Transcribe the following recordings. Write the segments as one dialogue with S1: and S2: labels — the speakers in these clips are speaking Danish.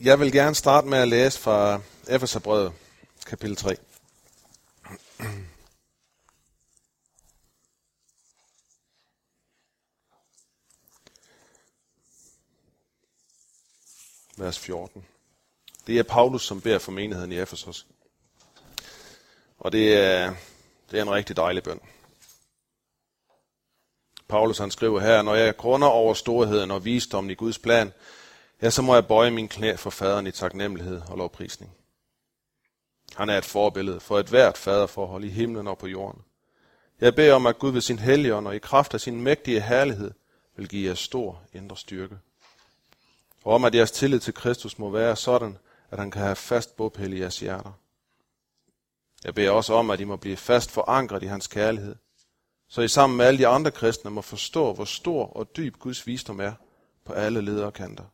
S1: Jeg vil gerne starte med at læse fra Efeserbrevet, kapitel 3. Vers 14. Det er Paulus, som beder for menigheden i Efesos. Og det er, det er en rigtig dejlig bøn. Paulus han skriver her, når jeg grunder over storheden og visdommen i Guds plan, ja, så må jeg bøje min knæ for faderen i taknemmelighed og lovprisning. Han er et forbillede for et hvert faderforhold i himlen og på jorden. Jeg beder om, at Gud ved sin helligånd og i kraft af sin mægtige herlighed vil give jer stor indre styrke. Og om, at jeres tillid til Kristus må være sådan, at han kan have fast bopæl i jeres hjerter. Jeg beder også om, at I må blive fast forankret i hans kærlighed, så I sammen med alle de andre kristne må forstå, hvor stor og dyb Guds visdom er på alle ledere kanter.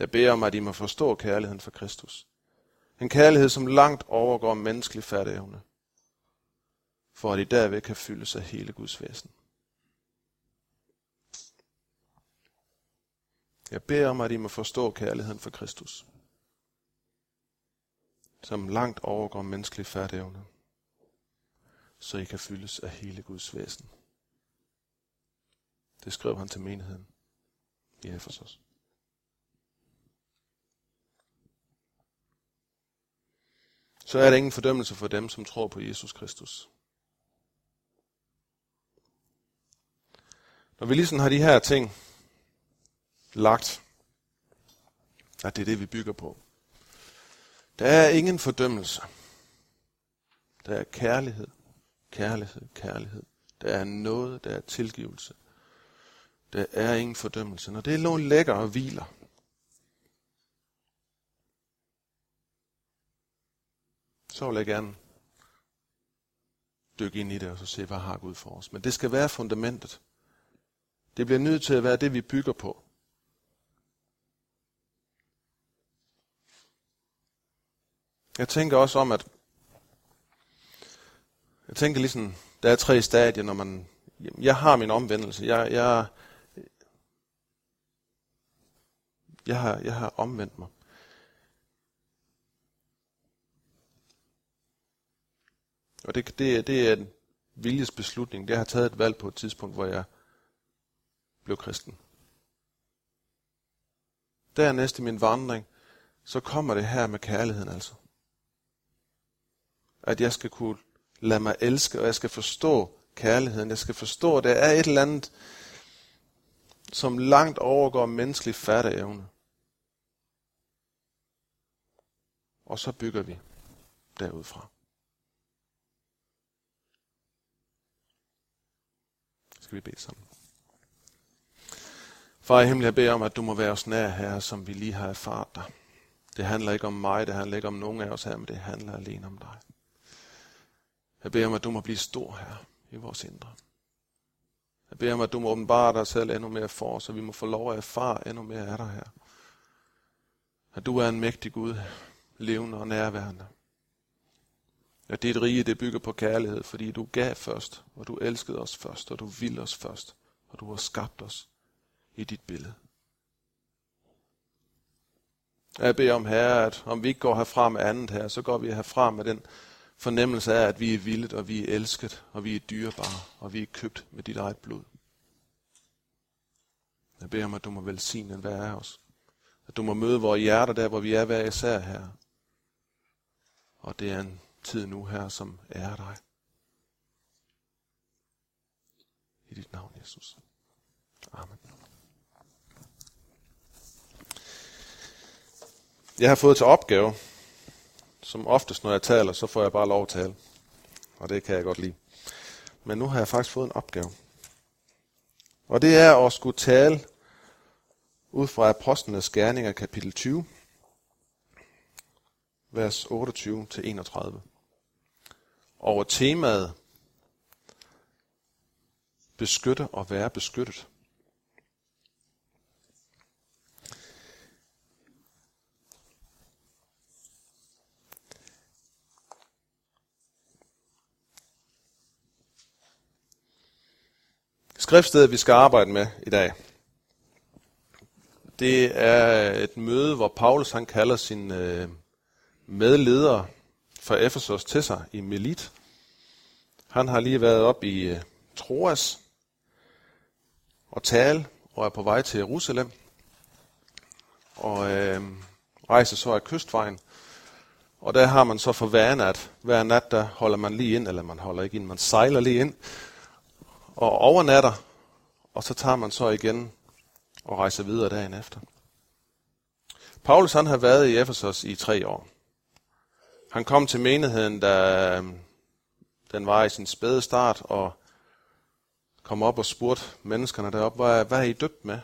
S1: Jeg beder om, at I må forstå kærligheden for Kristus. En kærlighed, som langt overgår menneskelig færdigevne, for at I derved kan fylde sig hele Guds væsen. Jeg beder om, at I må forstå kærligheden for Kristus, som langt overgår menneskelig færdigevne, så I kan fyldes af hele Guds væsen. Det skrev han til menigheden i Efesos. Så er der ingen fordømmelse for dem, som tror på Jesus Kristus. Når vi ligesom har de her ting lagt, at det er det, vi bygger på. Der er ingen fordømmelse. Der er kærlighed, kærlighed, kærlighed. Der er noget, der er tilgivelse. Der er ingen fordømmelse. Når det er nogen lækker og hviler, så vil jeg gerne dykke ind i det og så se, hvad har Gud for os. Men det skal være fundamentet. Det bliver nødt til at være det, vi bygger på. Jeg tænker også om, at jeg tænker ligesom, der er tre stadier, når man, jeg har min omvendelse. Jeg, jeg, jeg, har, jeg har omvendt mig. Og det, det, det er en viljesbeslutning. Det har taget et valg på et tidspunkt, hvor jeg blev kristen. Dernæst i min vandring, så kommer det her med kærligheden altså. At jeg skal kunne lade mig elske, og jeg skal forstå kærligheden. Jeg skal forstå, at der er et eller andet, som langt overgår menneskelig fatteevne. Og så bygger vi derudfra. Skal vi bede sammen. Far i himlen, jeg beder om, at du må være os nær, her, som vi lige har erfaret dig. Det handler ikke om mig, det handler ikke om nogen af os her, men det handler alene om dig. Jeg beder om, at du må blive stor her i vores indre. Jeg beder om, at du må åbenbare dig selv endnu mere for os, så vi må få lov at erfare endnu mere af dig her. At du er en mægtig Gud, levende og nærværende. At dit rige, det bygger på kærlighed, fordi du gav først, og du elskede os først, og du ville os først, og du har skabt os i dit billede. Jeg beder om, Herre, at om vi ikke går herfra med andet her, så går vi herfra med den fornemmelse af, at vi er vildt, og vi er elsket, og vi er dyrebare, og vi er købt med dit eget blod. Jeg beder om, at du må velsigne hver af os. At du må møde vores hjerter der, hvor vi er hver især her. Og det er en tid nu her, som er dig. I dit navn, Jesus. Amen. Jeg har fået til opgave, som oftest når jeg taler, så får jeg bare lov at tale. Og det kan jeg godt lide. Men nu har jeg faktisk fået en opgave. Og det er at skulle tale ud fra Apostlenes Gerninger kapitel 20, vers 28 til 31. Over temaet beskytte og være beskyttet. Skriftstedet, vi skal arbejde med i dag, Det er et møde, hvor Paulus han kalder sin øh, medledere fra Efesos til sig i Melit. Han har lige været op i øh, Troas og tale og er på vej til Jerusalem. Og øh, rejser så af kystvejen. Og der har man så for vane, at hver nat, der holder man lige ind, eller man holder ikke ind, man sejler lige ind og overnatter, og så tager man så igen og rejser videre dagen efter. Paulus han har været i Efesos i tre år. Han kom til menigheden, da øhm, den var i sin spæde start, og kom op og spurgte menneskerne deroppe, hvad, hvad er I døbt med?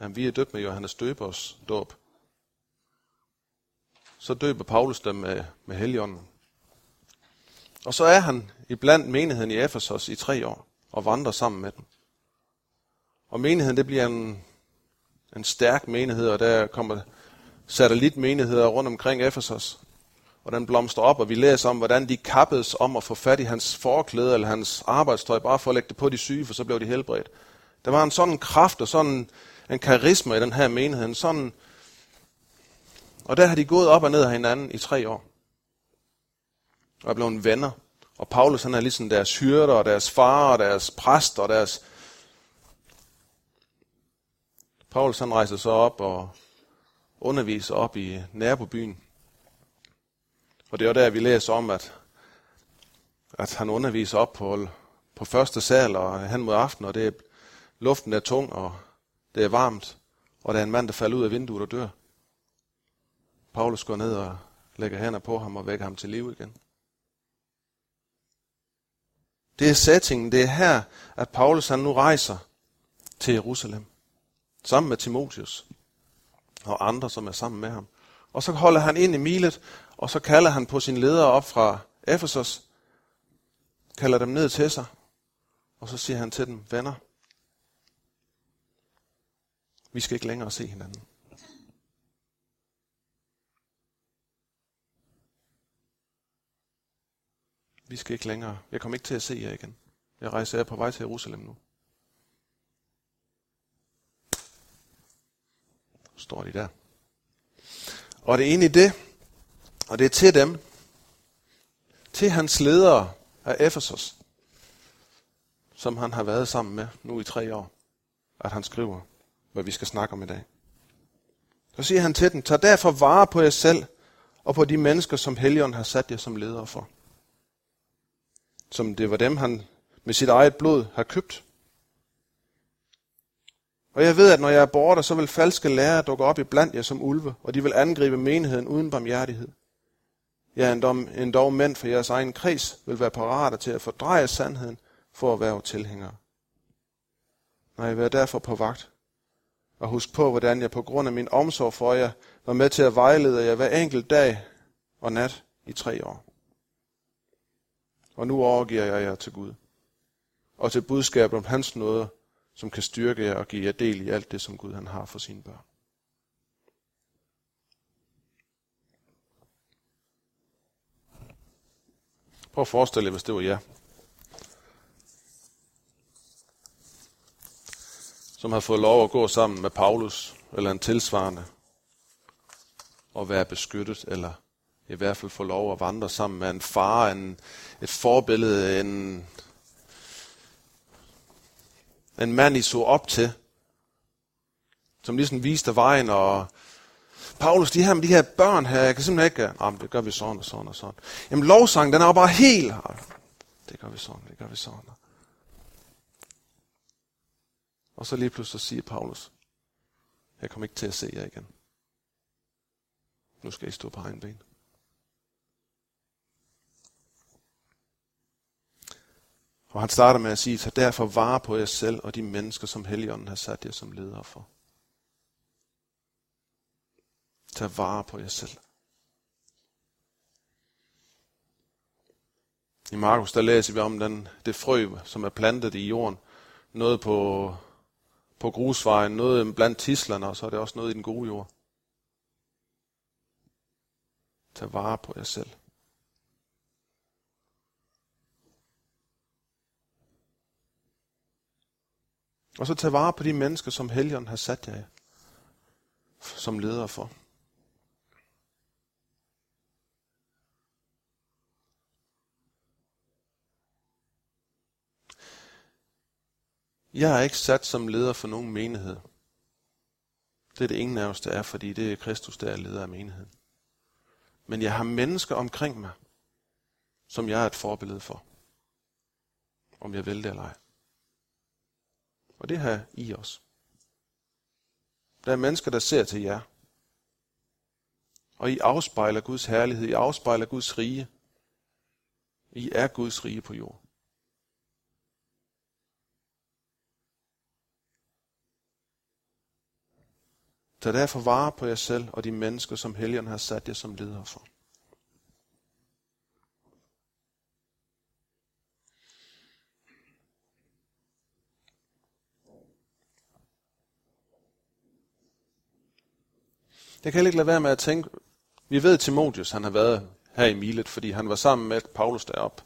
S1: Jamen, vi er døbt med Johannes Døbers dåb. Så døber Paulus dem med, med heligånden. Og så er han i blandt menigheden i Efesos i tre år, og vandrer sammen med dem. Og menigheden, det bliver en, en stærk menighed, og der kommer satellitmenigheder rundt omkring Efesos hvordan blomstrer blomster op, og vi læser om, hvordan de kappedes om at få fat i hans forklæde eller hans arbejdstøj, bare for at lægge det på de syge, for så blev de helbredt. Der var en sådan kraft og sådan en karisma i den her menighed. En sådan og der har de gået op og ned af hinanden i tre år. Og er blevet venner. Og Paulus han er ligesom deres hyrder, og deres far, og deres præst, og deres... Paulus han rejser så op og underviser op i nabobyen. Og det er der, vi læser om, at, at han underviser op på, på første sal og hen mod aften, og det er, luften er tung, og det er varmt, og der er en mand, der falder ud af vinduet og dør. Paulus går ned og lægger hænder på ham og vækker ham til liv igen. Det er settingen, det er her, at Paulus han nu rejser til Jerusalem, sammen med Timotius og andre, som er sammen med ham. Og så holder han ind i Milet, og så kalder han på sin ledere op fra Efesos, kalder dem ned til sig, og så siger han til dem, venner, vi skal ikke længere se hinanden. Vi skal ikke længere. Jeg kommer ikke til at se jer igen. Jeg rejser på vej til Jerusalem nu. Står de der. Og det er egentlig det, og det er til dem, til hans ledere af Efesos, som han har været sammen med nu i tre år, at han skriver, hvad vi skal snakke om i dag. Så siger han til dem, tag derfor vare på jer selv og på de mennesker, som Helligånden har sat jer som ledere for som det var dem, han med sit eget blod har købt. Og jeg ved, at når jeg er borte, så vil falske lærere dukke op i blandt jer som ulve, og de vil angribe menigheden uden barmhjertighed. Ja, endda, endda mænd for jeres egen kreds vil være parate til at fordreje sandheden for at være tilhængere. Nej, jeg derfor på vagt, og husk på, hvordan jeg på grund af min omsorg for jer var med til at vejlede jer hver enkelt dag og nat i tre år og nu overgiver jeg jer til Gud. Og til budskabet om hans nåde, som kan styrke jer og give jer del i alt det, som Gud han har for sine børn. Prøv at forestille jer, hvis det var jer. Som har fået lov at gå sammen med Paulus, eller en tilsvarende, og være beskyttet, eller i hvert fald få lov at vandre sammen med en far, en, et forbillede, en, en mand, I så op til, som ligesom viste vejen, og Paulus, de her, de her børn her, jeg kan simpelthen ikke, ah, det gør vi sådan og sådan og sådan. Jamen lovsang, den er jo bare helt, det gør vi sådan, det gør vi sådan. Og så lige pludselig siger Paulus, jeg kommer ikke til at se jer igen. Nu skal I stå på egen ben. Og han starter med at sige, tag derfor vare på jer selv og de mennesker, som Helligånden har sat jer som ledere for. Tag vare på jer selv. I Markus, der læser vi om den, det frø, som er plantet i jorden. Noget på, på grusvejen, noget blandt tislerne, og så er det også noget i den gode jord. Tag vare på jer selv. Og så tag vare på de mennesker, som helgen har sat jer som leder for. Jeg er ikke sat som leder for nogen menighed. Det er det ingen af os, der er, fordi det er Kristus, der er leder af menigheden. Men jeg har mennesker omkring mig, som jeg er et forbillede for. Om jeg vil det eller ej. Og det har I også. Der er mennesker, der ser til jer. Og I afspejler Guds herlighed. I afspejler Guds rige. I er Guds rige på jord. Tag derfor vare på jer selv og de mennesker, som helgen har sat jer som ledere for. Jeg kan ikke lade være med at tænke, vi ved, at Timotheus han har været her i Milet, fordi han var sammen med Paulus derop.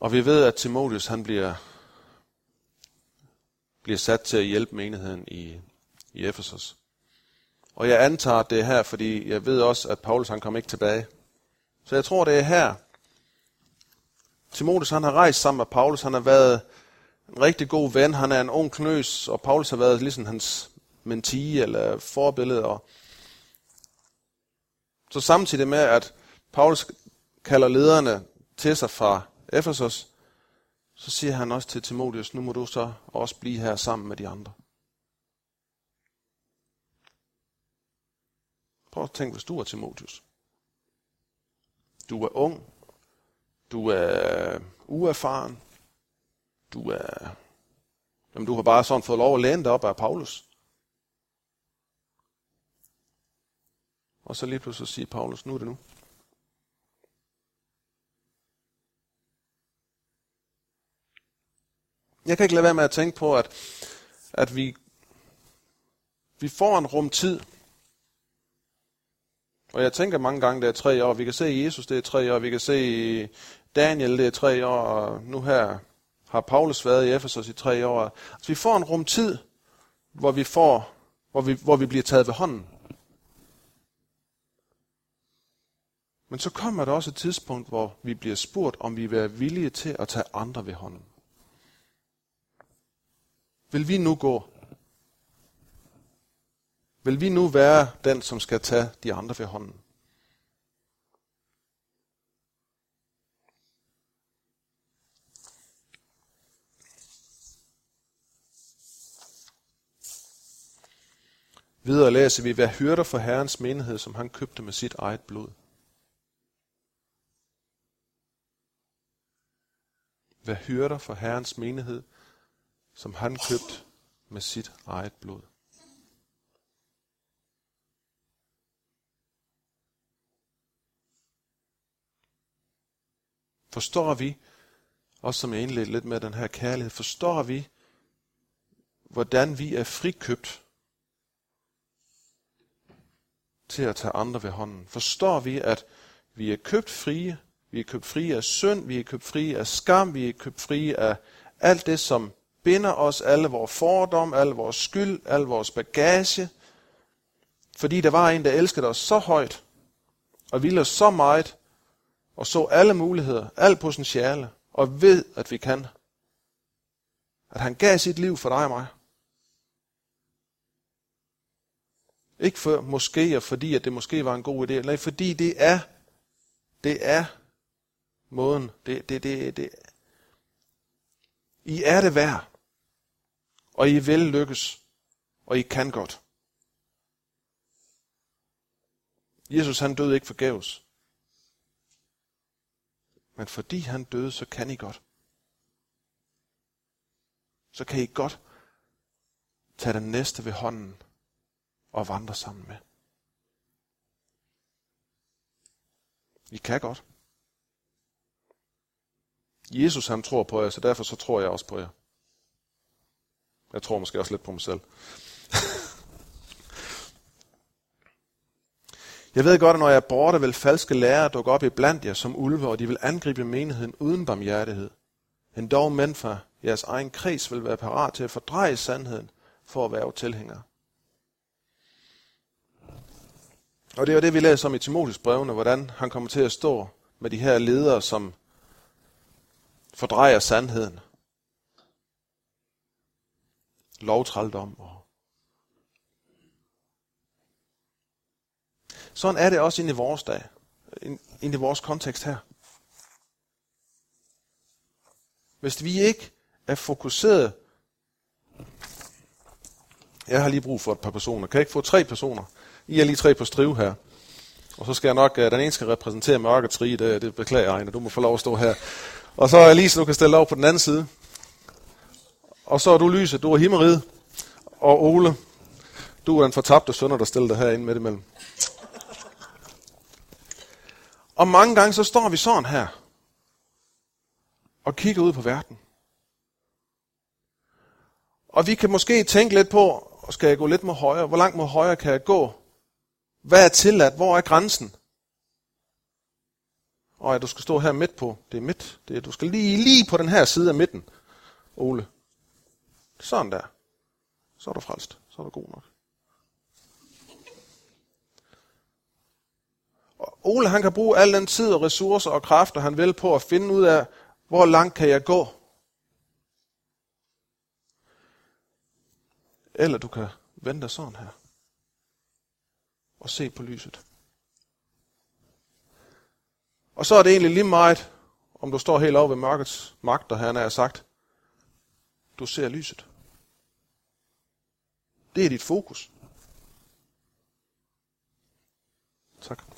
S1: Og vi ved, at Timotheus han bliver, bliver sat til at hjælpe menigheden i, i Efesos. Og jeg antager, at det er her, fordi jeg ved også, at Paulus han kom ikke tilbage. Så jeg tror, det er her. Timotheus han har rejst sammen med Paulus. Han har været en rigtig god ven. Han er en ung knøs, og Paulus har været ligesom hans mentee eller forbillede. Og så samtidig med, at Paulus kalder lederne til sig fra Efesos, så siger han også til Timotheus, nu må du så også blive her sammen med de andre. Prøv at tænke, hvis du er Timotheus. Du er ung. Du er uerfaren. Du er... Jamen, du har bare sådan fået lov at læne dig op af Paulus. Og så lige pludselig siger Paulus, nu er det nu. Jeg kan ikke lade være med at tænke på, at, at vi, vi får en rum tid. Og jeg tænker mange gange, det er tre år. Vi kan se Jesus, det er tre år. Vi kan se Daniel, det er tre år. Og nu her har Paulus været i Efesos i tre år. Altså, vi får en rum tid, hvor vi, får, hvor vi, hvor vi bliver taget ved hånden. Men så kommer der også et tidspunkt, hvor vi bliver spurgt, om vi vil være villige til at tage andre ved hånden. Vil vi nu gå? Vil vi nu være den, som skal tage de andre ved hånden? Videre læser vi, hvad hyrder for Herrens menighed, som han købte med sit eget blod. Hvad hyrder for Herrens menighed, som han købte med sit eget blod. Forstår vi, også som jeg indledte lidt med den her kærlighed, forstår vi, hvordan vi er frikøbt til at tage andre ved hånden? Forstår vi, at vi er købt frie vi er købt frie af synd, vi er købt frie af skam, vi er købt frie af alt det, som binder os, alle vores fordom, alle vores skyld, al vores bagage. Fordi der var en, der elskede os så højt, og ville os så meget, og så alle muligheder, alt potentiale, og ved, at vi kan. At han gav sit liv for dig og mig. Ikke for måske, og fordi at det måske var en god idé. Nej, fordi det er, det er måden. Det, det, det, det. I er det værd. Og I vil lykkes. Og I kan godt. Jesus han døde ikke forgæves. Men fordi han døde, så kan I godt. Så kan I godt tage den næste ved hånden og vandre sammen med. I kan godt. Jesus han tror på jer, så derfor så tror jeg også på jer. Jeg tror måske også lidt på mig selv. jeg ved godt, at når jeg er borte, vil falske lærere dukke op i blandt jer som ulve, og de vil angribe menigheden uden barmhjertighed. En dog mænd fra jeres egen kreds vil være parat til at fordreje sandheden for at være tilhængere. Og det er jo det, vi læser om i Timotheus brevene, hvordan han kommer til at stå med de her ledere, som fordrejer sandheden. Lovtrældom. Og Sådan er det også inde i vores dag. Inde i vores kontekst her. Hvis vi ikke er fokuseret jeg har lige brug for et par personer. Kan jeg ikke få tre personer? I er lige tre på strive her. Og så skal jeg nok, øh, den ene skal repræsentere mørkets rige, det, det beklager jeg, du må få lov at stå her. Og så er Lise, du kan stille over på den anden side. Og så er du Lyse, du er himmeriget. Og Ole, du er den fortabte sønder, der stiller dig herinde midt imellem. Og mange gange så står vi sådan her. Og kigger ud på verden. Og vi kan måske tænke lidt på, og skal jeg gå lidt mod højre? Hvor langt mod højre kan jeg gå? Hvad er tilladt? Hvor er grænsen? Og at du skal stå her midt på. Det er midt. Det er, du skal lige, lige på den her side af midten, Ole. Sådan der. Så er du frelst. Så er du god nok. Ole han kan bruge al den tid og ressourcer og kræfter, han vil på at finde ud af, hvor langt kan jeg gå. Eller du kan vente sådan her. Og se på lyset. Og så er det egentlig lige meget, om du står helt over ved mørkets magter, han er sagt. Du ser lyset. Det er dit fokus. Tak.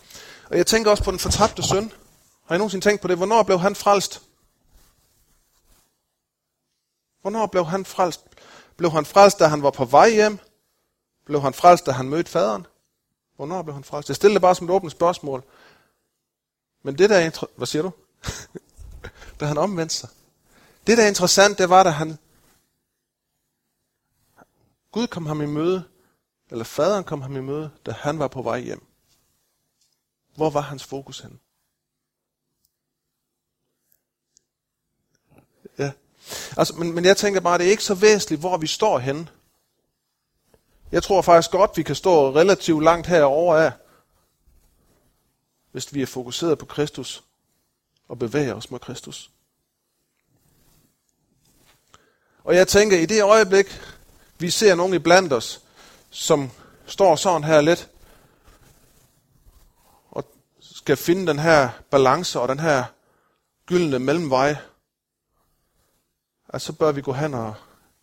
S1: Og jeg tænker også på den fortabte søn. Har I nogensinde tænkt på det? Hvornår blev han frelst? Hvornår blev han frelst? Blev han frelst, da han var på vej hjem? Blev han frelst, da han mødte faderen? Hvornår blev han frelst? Jeg stiller det bare som et åbent spørgsmål. Men det der er Hvad siger du? da han omvendte sig. Det der er interessant, det var, da han... Gud kom ham i møde, eller faderen kom ham i møde, da han var på vej hjem. Hvor var hans fokus hen? Ja, Altså, men, men jeg tænker bare, det er ikke så væsentligt, hvor vi står henne. Jeg tror faktisk godt, vi kan stå relativt langt herover af, hvis vi er fokuseret på Kristus og bevæger os mod Kristus. Og jeg tænker, i det øjeblik, vi ser nogen i blandt os, som står sådan her lidt, skal finde den her balance og den her gyldne mellemvej, at så bør vi gå hen og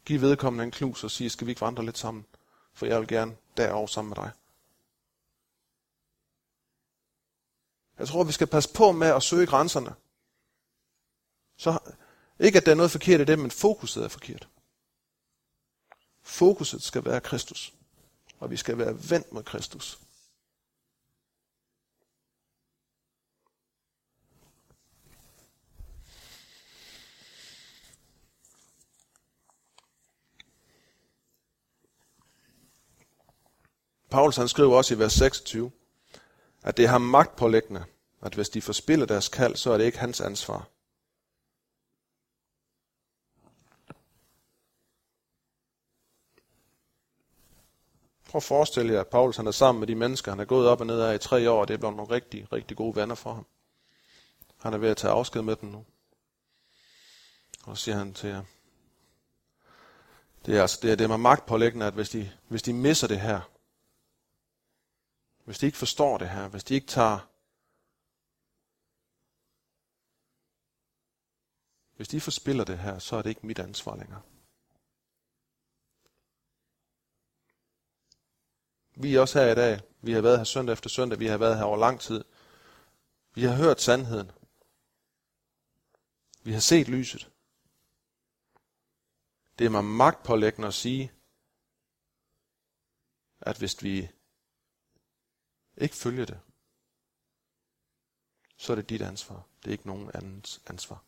S1: give vedkommende en klus og sige, skal vi ikke vandre lidt sammen? For jeg vil gerne derover sammen med dig. Jeg tror, vi skal passe på med at søge grænserne. Så ikke, at der er noget forkert i det, men fokuset er forkert. Fokuset skal være Kristus. Og vi skal være vendt mod Kristus. Paulus han skriver også i vers 26, at det er ham magtpålæggende, at hvis de forspiller deres kald, så er det ikke hans ansvar. Prøv at forestille jer, at Paulus han er sammen med de mennesker, han er gået op og ned af i tre år, og det er blevet nogle rigtig, rigtig gode venner for ham. Han er ved at tage afsked med dem nu. Og så siger han til jer, det er, altså, det er, det er mig magtpålæggende, at hvis de, hvis de misser det her, hvis de ikke forstår det her, hvis de ikke tager Hvis de forspiller det her, så er det ikke mit ansvar længere. Vi er også her i dag. Vi har været her søndag efter søndag. Vi har været her over lang tid. Vi har hørt sandheden. Vi har set lyset. Det er mig magtpålæggende at sige, at hvis vi ikke følger det, så er det dit ansvar. Det er ikke nogen andens ansvar.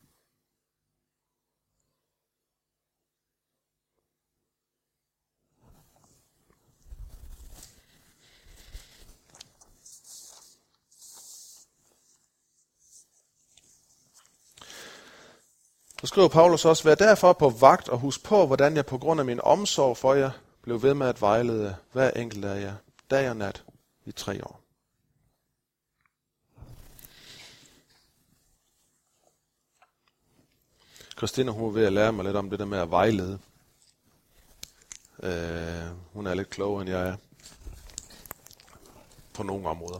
S1: Så skriver Paulus også, vær derfor på vagt og husk på, hvordan jeg på grund af min omsorg for jer blev ved med at vejlede hver enkelt af jer, dag og nat, i tre år. Christina, hun er ved at lære mig lidt om det der med at vejlede. Øh, hun er lidt klogere, end jeg er. På nogle områder.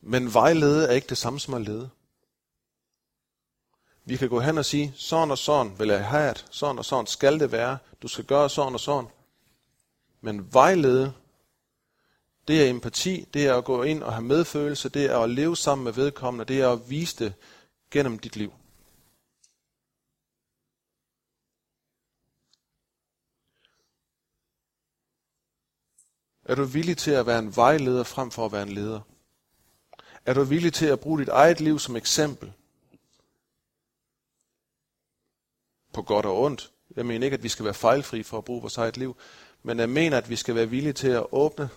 S1: Men vejlede er ikke det samme som at lede. Vi kan gå hen og sige, sådan og sådan vil jeg have det, sådan og sådan skal det være, du skal gøre sådan og sådan. Men vejlede, det er empati, det er at gå ind og have medfølelse, det er at leve sammen med vedkommende, det er at vise det gennem dit liv. Er du villig til at være en vejleder frem for at være en leder? Er du villig til at bruge dit eget liv som eksempel? På godt og ondt. Jeg mener ikke, at vi skal være fejlfri for at bruge vores eget liv, men jeg mener, at vi skal være villige til at åbne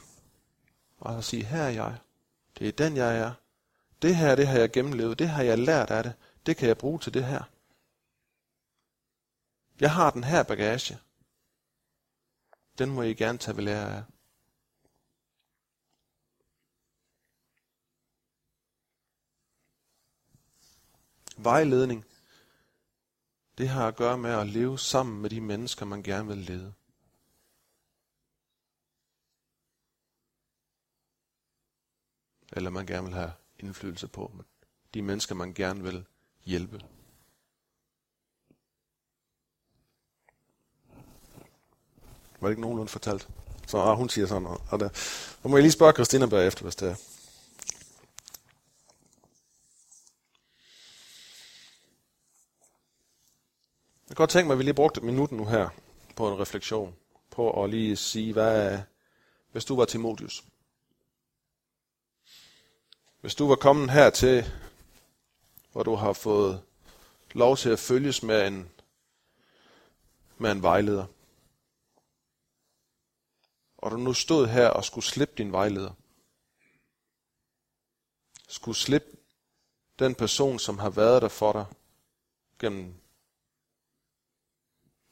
S1: og sige, her er jeg. Det er den, jeg er. Det her, det har jeg gennemlevet. Det har jeg lært af det. Det kan jeg bruge til det her. Jeg har den her bagage. Den må I gerne tage ved lære af. Vejledning, det har at gøre med at leve sammen med de mennesker, man gerne vil lede. Eller man gerne vil have indflydelse på. De mennesker, man gerne vil hjælpe. Var det ikke nogenlunde fortalt? Så ah, hun siger sådan noget. Og der, så må jeg lige spørge Christina bagefter, hvis det er. Kan godt tænke mig, at vi lige brugte et minut nu her på en refleksion. På at lige sige, hvad hvis du var Timotius. Hvis du var kommet hertil, hvor du har fået lov til at følges med en, med en vejleder, og du nu stod her og skulle slippe din vejleder, skulle slippe den person, som har været der for dig gennem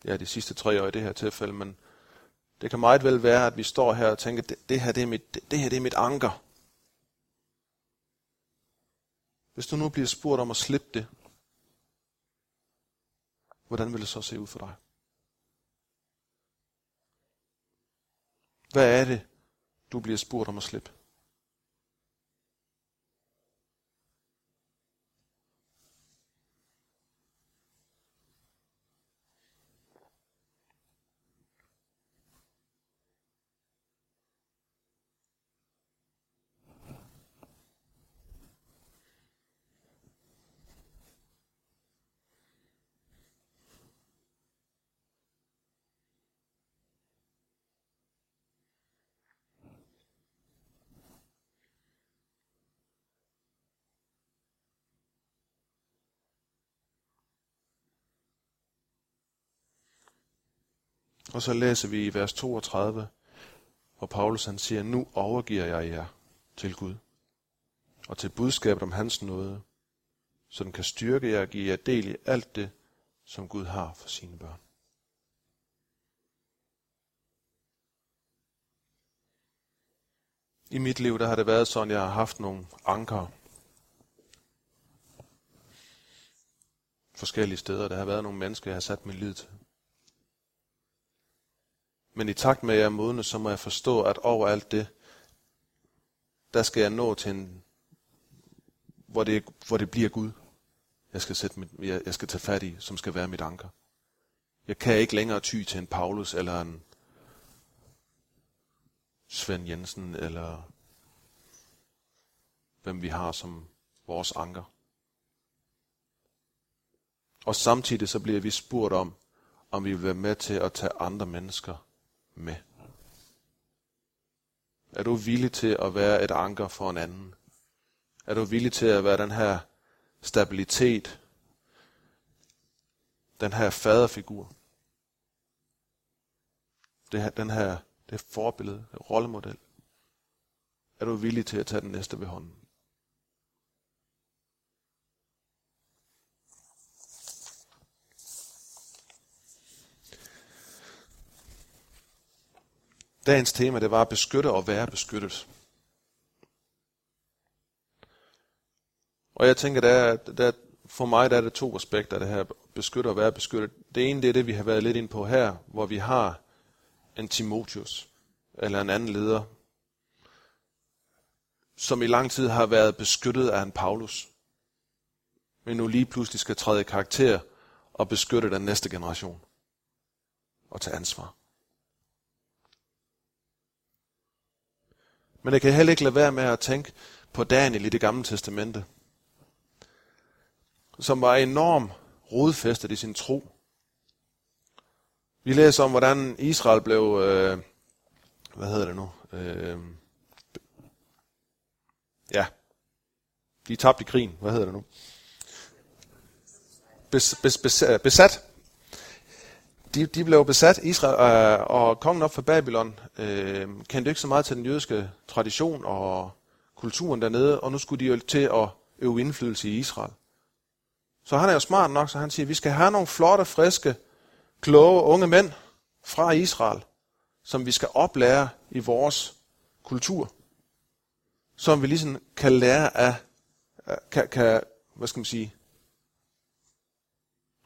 S1: ja, de sidste tre år i det her tilfælde, men det kan meget vel være, at vi står her og tænker, det, det her, det er mit, det, det her det er mit anker. Hvis du nu bliver spurgt om at slippe det, hvordan vil det så se ud for dig? Hvad er det, du bliver spurgt om at slippe? Og så læser vi i vers 32, hvor Paulus han siger, nu overgiver jeg jer til Gud og til budskabet om hans nåde, så den kan styrke jer og give jer del i alt det, som Gud har for sine børn. I mit liv, der har det været sådan, jeg har haft nogle anker. Forskellige steder. Der har været nogle mennesker, jeg har sat min lid til. Men i takt med, at jeg er modne, så må jeg forstå, at over alt det, der skal jeg nå til en, hvor det, hvor det bliver Gud. Jeg skal, sætte mit, jeg, jeg skal tage fat i, som skal være mit anker. Jeg kan ikke længere ty til en Paulus eller en Svend Jensen eller hvem vi har som vores anker. Og samtidig så bliver vi spurgt om, om vi vil være med til at tage andre mennesker med? Er du villig til at være et anker for en anden? Er du villig til at være den her stabilitet, den her faderfigur? Det her, den her, det forbillede, rollemodel. Er du villig til at tage den næste ved hånden? Dagens tema, det var at beskytte og være beskyttet. Og jeg tænker, der er, der for mig der er det to aspekter af det her beskytte og være beskyttet. Det ene det er det, vi har været lidt ind på her, hvor vi har en Timotius, eller en anden leder, som i lang tid har været beskyttet af en Paulus, men nu lige pludselig skal træde i karakter og beskytte den næste generation og tage ansvar. Men jeg kan heller ikke lade være med at tænke på Daniel i det gamle testamente, som var enorm rodfæstet i sin tro. Vi læser om, hvordan Israel blev, øh, hvad hedder det nu, øh, ja, de tabte krigen, hvad hedder det nu? Bes, bes, bes, besat. De, de blev besat, Israel øh, og kongen op for Babylon øh, kendte ikke så meget til den jødiske tradition og kulturen dernede, og nu skulle de jo til at øve indflydelse i Israel. Så han er jo smart nok, så han siger, at vi skal have nogle flotte, friske, kloge unge mænd fra Israel, som vi skal oplære i vores kultur. Som vi ligesom kan lære af, kan, kan hvad skal man sige,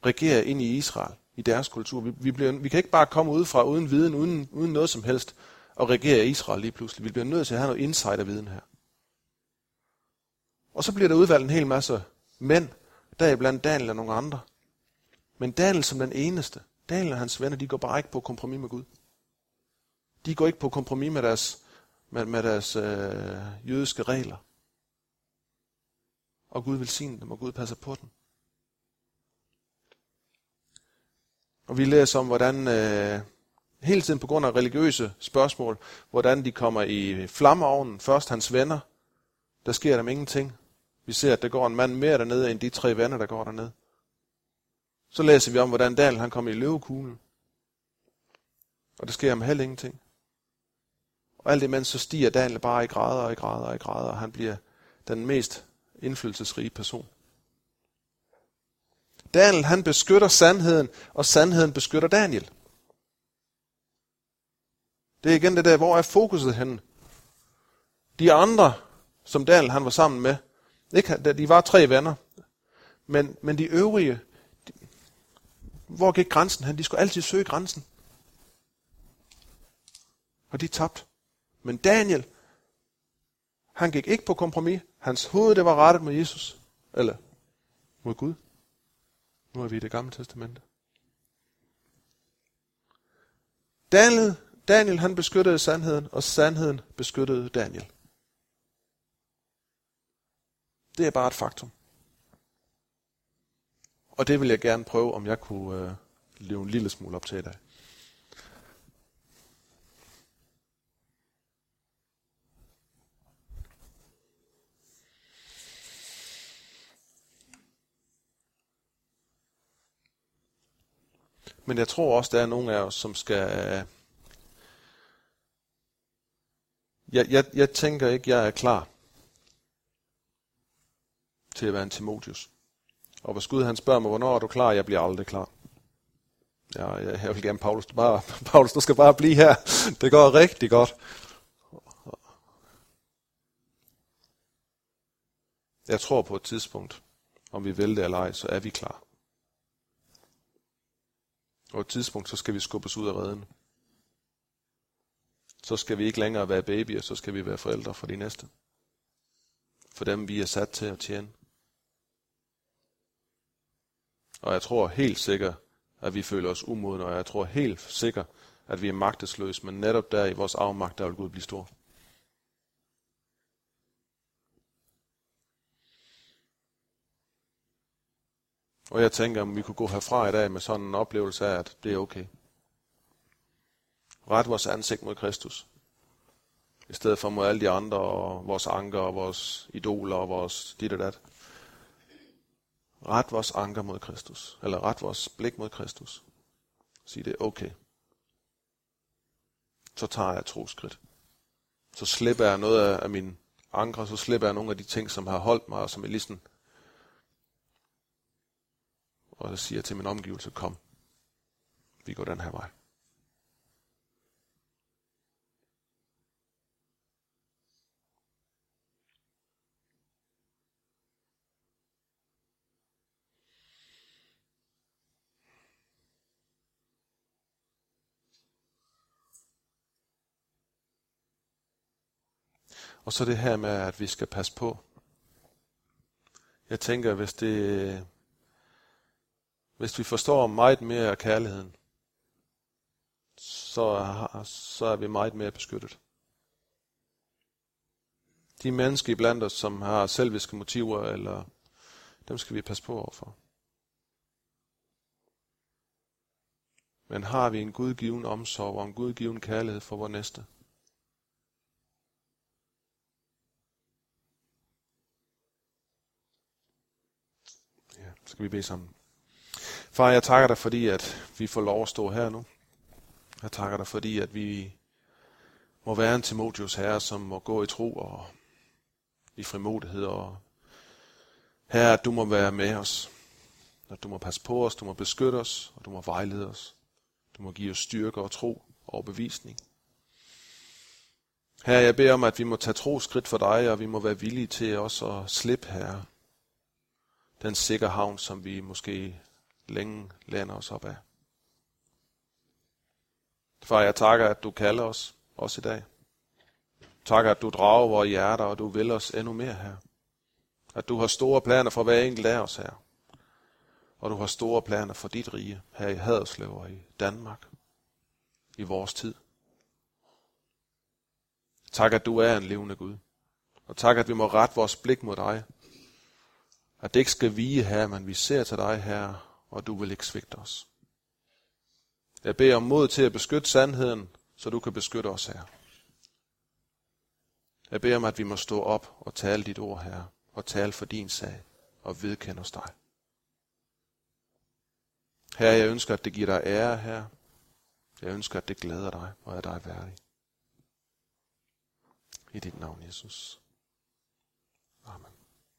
S1: regere ind i Israel, i deres kultur. Vi, vi, bliver, vi kan ikke bare komme udefra uden viden, uden, uden noget som helst, og regere Israel lige pludselig. Vi bliver nødt til at have noget insiderviden her. Og så bliver der udvalgt en hel masse mænd, blandt Daniel og nogle andre. Men Daniel som den eneste, Daniel og hans venner, de går bare ikke på kompromis med Gud. De går ikke på kompromis med deres, med, med deres øh, jødiske regler. Og Gud velsigner dem, og Gud passer på dem. Og vi læser om, hvordan øh, hele tiden på grund af religiøse spørgsmål, hvordan de kommer i flammeovnen. Først hans venner, der sker dem ingenting. Vi ser, at der går en mand mere dernede, end de tre venner, der går dernede. Så læser vi om, hvordan Daniel han kommer i løvekuglen. Og der sker ham heller ingenting. Og alt imens så stiger Daniel bare i grader og i grader og i grader, og han bliver den mest indflydelsesrige person. Daniel han beskytter sandheden, og sandheden beskytter Daniel. Det er igen det der, hvor er fokuset henne? De andre, som Daniel han var sammen med, ikke? De var tre venner. Men, men de øvrige, de, hvor gik grænsen hen? De skulle altid søge grænsen. Og de tabte. Men Daniel, han gik ikke på kompromis. Hans hoved, det var rettet mod Jesus. Eller mod Gud. Nu er vi i det gamle testamente. Daniel, Daniel han beskyttede sandheden, og sandheden beskyttede Daniel. Det er bare et faktum. Og det vil jeg gerne prøve, om jeg kunne øh, leve en lille smule op til i dag. Men jeg tror også, der er nogle af os, som skal... Øh, jeg, jeg, jeg tænker ikke, jeg er klar til at være en Timotius. Og hvis Gud han spørger mig, hvornår er du klar? Jeg bliver aldrig klar. Ja, jeg, jeg vil gerne, Paulus, du, bare, Paulus, du skal bare blive her. Det går rigtig godt. Jeg tror på et tidspunkt, om vi vil det eller ej, så er vi klar. Og et tidspunkt, så skal vi skubbes ud af redden. Så skal vi ikke længere være babyer, så skal vi være forældre for de næste. For dem, vi er sat til at tjene. Og jeg tror helt sikkert, at vi føler os umodne, og jeg tror helt sikkert, at vi er magtesløse, men netop der i vores afmagt, der vil Gud blive stor. Og jeg tænker, om vi kunne gå herfra i dag med sådan en oplevelse af, at det er okay. Ret vores ansigt mod Kristus. I stedet for mod alle de andre, og vores anker, og vores idoler, og vores dit og dat. Ret vores anker mod Kristus. Eller ret vores blik mod Kristus. Sig det, okay. Så tager jeg troskridt. Så slipper jeg noget af, af min anker, så slipper jeg nogle af de ting, som har holdt mig, og som jeg ligesom og så siger til min omgivelse, kom, vi går den her vej. Og så det her med, at vi skal passe på. Jeg tænker, hvis det hvis vi forstår meget mere af kærligheden, så, så er vi meget mere beskyttet. De mennesker blandt os, som har selviske motiver, eller dem skal vi passe på overfor. Men har vi en gudgiven omsorg og en gudgiven kærlighed for vores næste? Ja, skal vi bede sammen. Far, jeg takker dig, fordi at vi får lov at stå her nu. Jeg takker dig, fordi at vi må være en Timotius herre, som må gå i tro og i frimodighed. Og herre, at du må være med os. At du må passe på os, du må beskytte os, og du må vejlede os. Du må give os styrke og tro og bevisning. Herre, jeg beder om, at vi må tage tro skridt for dig, og vi må være villige til også at slippe, Herre, den sikre havn, som vi måske længe læner os op af. Far, jeg takker, at du kalder os, også i dag. Takker, at du drager vores hjerter, og du vil os endnu mere her. At du har store planer for hver enkelt af os her. Og du har store planer for dit rige her i Haderslev og i Danmark. I vores tid. Tak, at du er en levende Gud. Og tak, at vi må rette vores blik mod dig. At det ikke skal vige her, men vi ser til dig her, og du vil ikke svigte os. Jeg beder om mod til at beskytte sandheden, så du kan beskytte os her. Jeg beder om, at vi må stå op og tale dit ord her, og tale for din sag, og vedkende os dig. Herre, jeg ønsker, at det giver dig ære her. Jeg ønsker, at det glæder dig og er dig værdig. I dit navn, Jesus. Amen.